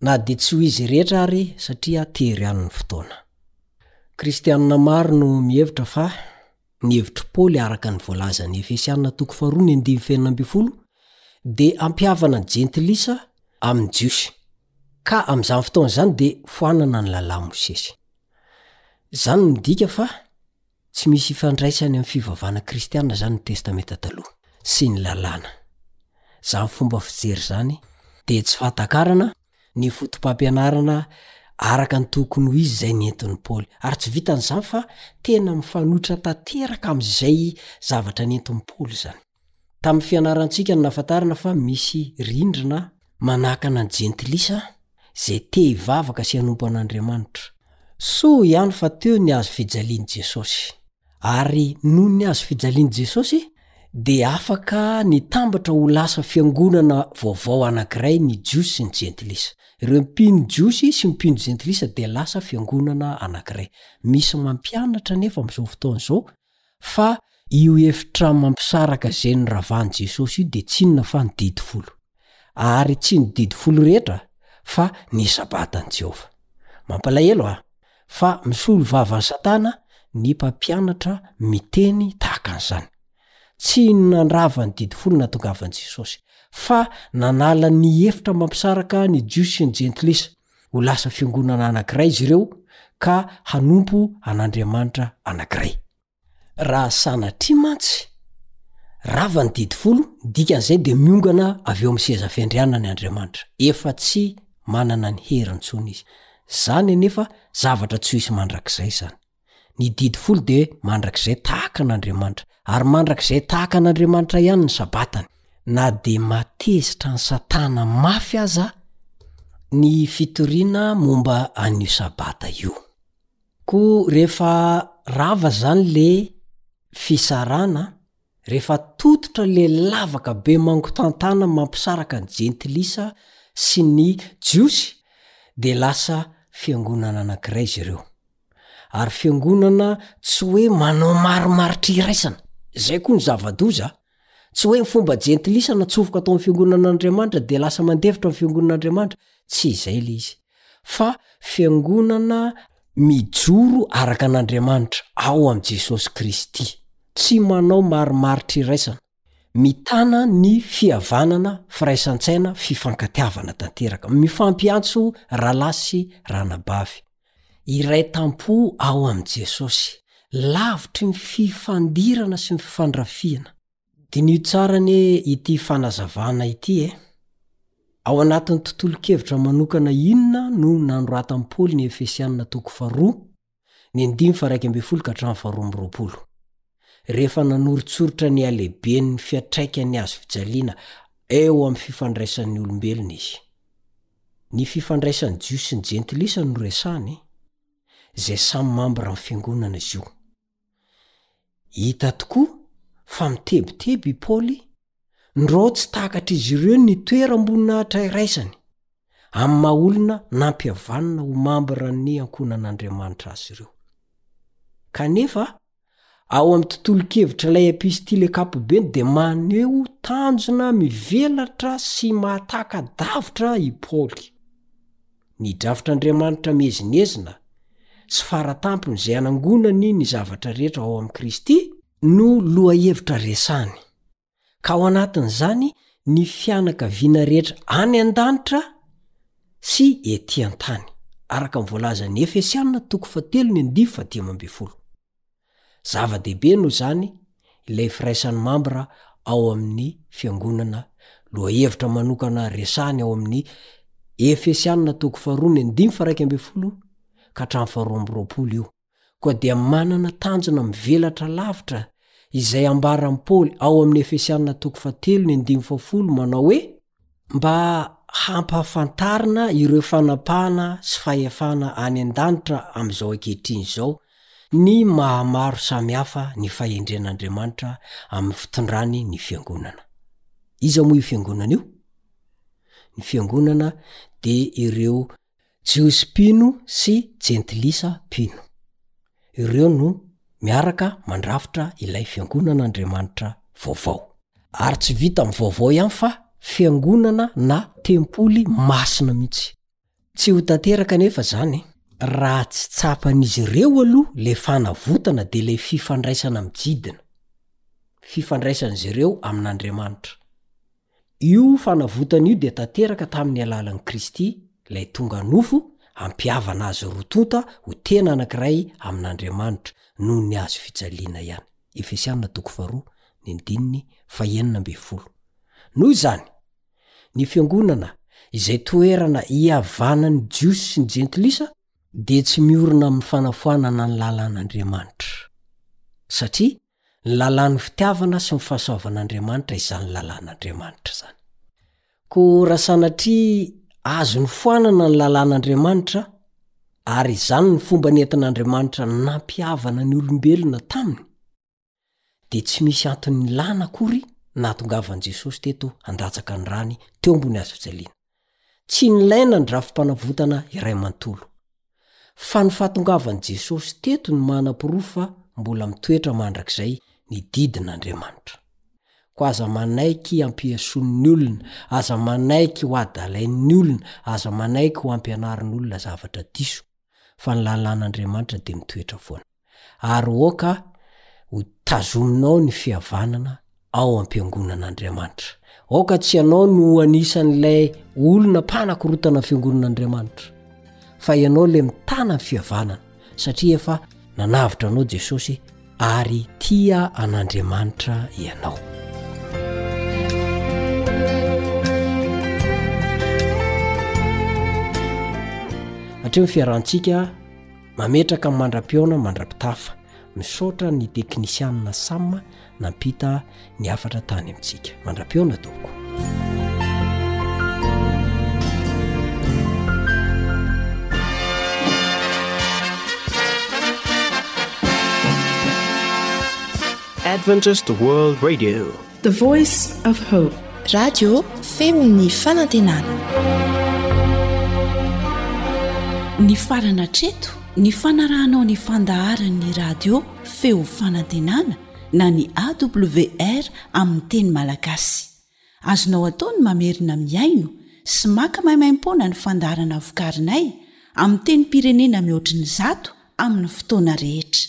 S9: na dia tsy ho izy rehetra ary satria tery any ny fotoana. Kristianina maro no mihevitra fa ny hevitr'i Paoly araka ny voalazan'ny Efesiana toko faharoa ny andininy fahenina ambin'ny folo dia hampihavana ny jentilisa amin'ny jiosy ka amin'izany fotoana izany dia foanana ny lalà Mosesy. Izany midika fa Tsy misy ifandraisany amin'ny fivavahana kristiana izany ny Testamenta Taloha sy ny Lalàna. Izany fomba fijery izany dia tsy fahatakarana ny fotopampianarana araka ny tokony ho izy izay nentin'i Paoly. Ary tsy vitan'izany fa tena mifanohitra tanteraka amin'izay zavatra nentin'i Paoly izany. Tamin'ny fianarantsika no nahafantarana fa misy rindrina manakana ny Jentilisa izay te hivavaka sy hanompo an'Andriamanitra. Soa ihany fa teo ny hazo fijalian'i Jesosy. Ary noho ny hazo fijalian'i Jesosy, dia afaka nitambatra ho lasa fiangonana vaovao anankiray ny Jiosy sy ny Jentilisa. Ireo mpino Jiosy sy mpino Jentilisa dia lasa fiangonana anankiray. Misy mampianatra anefa amin'izao fotoana izao fa io efitra mampisaraka ze ny ravan'i Jesosy io dia tsinona fa ny didy folo. Ary tsy ny didy folo rehetra fa ny Sabatan'i Jehovah. Mampalahelo a! Fa misolo vava an'i Satana ny mpampianatra miteny tahaka an'izany. Tsy ny nandrava ny didy folo nahatongavan'i Jesosy, fa nanala ny efitra mampisaraka ny Jiosy sy ny Jentilisa. Ho lasa fiangonana anankiray izy ireo ka hanompo an'Andriamanitra anankiray. Raha sanatria mantsy rava ny didy folo, ny dikan'izay dia miongana avy eo amin'ny seza fiandrianany Andriamanitra. Efa tsy manana ny heriny intsony izy. Izany anefa zavatra tsy ho hisy mandrakizay izany. Ny didy folo dia mandrakizay tahaka an'Andriamanitra, ary mandrakizay tahaka an'Andriamanitra ihany ny Sabatany. Na dia mahatezitra an'i Satana mafy aza ny fitoriana momba an'io Sabata io. Koa rehefa rava izany ilay fisarahana, rehefa tototra ilay lavaka be mangotantana mampisaraka ny Jentilisa sy ny Jiosy, dia lasa fiangonana anankiray izy ireo. ary fiangonana tsy hoe manao marimaritry iraisana. Izay koa ny zava-doza, tsy hoe ny fomba jentilisa natsofoka tao amin'ny fiangonan'Andriamanitra dia lasa mandefitra ny fiangonan'Andriamanitra, tsy izay ilay izy, fa fiangonana mijoro araka an'Andriamanitra ao amin'i Jesosy Kristy, tsy manao marimaritry iraisana. Mitana ny fihavanana, firaisan-tsaina, fifankatiavana tanteraka. Mifampiantso rahalahy sy ranabavy. Iray tam-po ao amin'i Jesosy. Lavitry ny fifandirana sy ny fifandrafiana. Diniho tsara anie ity fanazavana ity e! Ao anatin'ny tontolon-kevitra manokana inona no nanoratan'i Paoly ny Efesiana toko faharoa? ny andimy faha iraika ambin'ny folo ka hatramin'ny faha roa amby roapolo. Rehefa nanoritsoritra ny halehiben'ny fiantraikan'ny hazo fijaliana eo amin'ny fifandraisan'ny olombelona izy. Ny fifandraisan'ny Jiosy sy ny Jentilisa no resahany, izay samy mambran'ny Fiangonana izy io. Hita tokoa fa mitebiteby i Paoly, ndrao tsy takatr'izy ireo ny toeram-boninahitra iraisany, amin'ny maha-olona nampihavanina ho mambran'ny ankohonan'Andriamanitra azy ireo. Kanefa, ao amin'ny tontolon-kevitr'ilay epistily ankapobeny dia maneho tanjona mivelatra sy mahataka-davitra i Paoly. ny drafitr'Andriamanitra miezinezina sy fara tampony izay hanangonany ny zavatra rehetra ao amin'i Kristy, no lohahevitra resahany, ka ao anatin'izany ny fianakaviana rehetra any an-danitra sy ety an-tany, araka ny voalazan'ny Efesiana toko fahatelo ny andivo fahadimy ambin'ny folo. Zava-dehibe noho izany ilay firaisan'ny mambra ao amin'ny Fiangonana, lohahevitra manokana resahany ao amin'ny Efesiana toko faharoa ny andininy faharaika ambin'ny folo ka hatramin'ny faharoa amby roapolo io. Koa dia manana tanjona mivelatra lavitra izay ambaran'i Paoly ao amin'ny Efesiana toko fahatelo ny andininy fahafolo manao hoe, Mba hampahafantarina ireo fanapahana sy fahefana any an-danitra amin'izao ankehitriny izao ny maha-maro samihafa ny fahendren'Andriamanitra amin'ny fitondrany ny Fiangonana. Iza moa io Fiangonana io? Ny Fiangonana dia ireo Jiosy mpino sy Jentilisa mpino. Ireo no miaraka mandrafitra ilay fiangonan'Andriamanitra vaovao. Ary tsy vitan'ny vaovao ihany fa fiangonana na tempoly masina mihitsy. Tsy ho tanteraka anefa izany raha tsy tsapan'izy ireo aloha ilay fanavotana dia ilay fifandraisana mijidina, fifandraisan'izy ireo amin'Andriamanitra. Io fanavotana io dia tanteraka tamin'ny alalan'i Kristy, ilay tonga nofo, hampihavana azy roa tonta ho tena anankiray amin'Andriamanitra, noho ny hazo fijaliana ihany. Efesiana toko faharoa, ny andininy fahenina ambin'ny folo. Noho izany, ny Fiangonana, izay toerana ihavanan'ny Jiosy sy ny Jentilisa, dia tsy miorina amin'ny fanafoanana ny lalàn'Andriamanitra, satria Ny lalàn'ny fitiavana sy ny fahasoavan'Andriamanitra izany lalàn'Andriamanitra izany. Koa raha sanatria azo nofoanana ny lalàn'Andriamanitra, ary izany no fomba nentin'Andriamanitra nampihavana ny olombelona taminy, dia tsy misy antony nilana akory ny nahatongavan'i Jesosy teto handatsaka ny rany teo ambony hazofijaliana. Tsy nilaina ny rafi-panavotana iray manontolo. Fa ny fahatongavan'i Jesosy teto no manaporofo fa mbola mitoetra mandrakizay ny didin'Andriamanitra. Koa aza manaiky hampihasoan'ny olona, aza manaiky ho adalain'ny olona, aza manaiky ho ampianarin'olona zavatra diso, fa ny lalàn'Andriamanitra dia mitoetra foana. ary oka ho tazominao ny fihavanana ao am-piangonan'Andriamanitra. Aoka tsy ianao no ho anisan'ilay olona mpanakorotana ny fiangonan'Andriamanitra, fa ianao ilay mitana ny fihavanana, satria efa nanavotra anao Jesosy ary tia an'Andriamanitra ianao. Hatreo ny fiarahantsika. Mametraka mandra-pihaona mandra-pitafa. Misaotra ny teknisianina Sam nampita ny hafatra tany amintsika. Mandra-pihaona tompoko.
S4: Adventist World Radio.
S10: The voice of hope.
S11: Radio feo
S1: ny fanantenana. Nifarana hatreto ny fanarahanao ny fandaharan'ny radio feo fanantenana na ny AWR amin'ny teny malagasy. Azonao atao ny mamerina mihaino sy maka maimaimpoana ny fandaharana vokarinay amin'ny tenim-pirenena mihoatry ny zato amin'ny fotoana rehetra.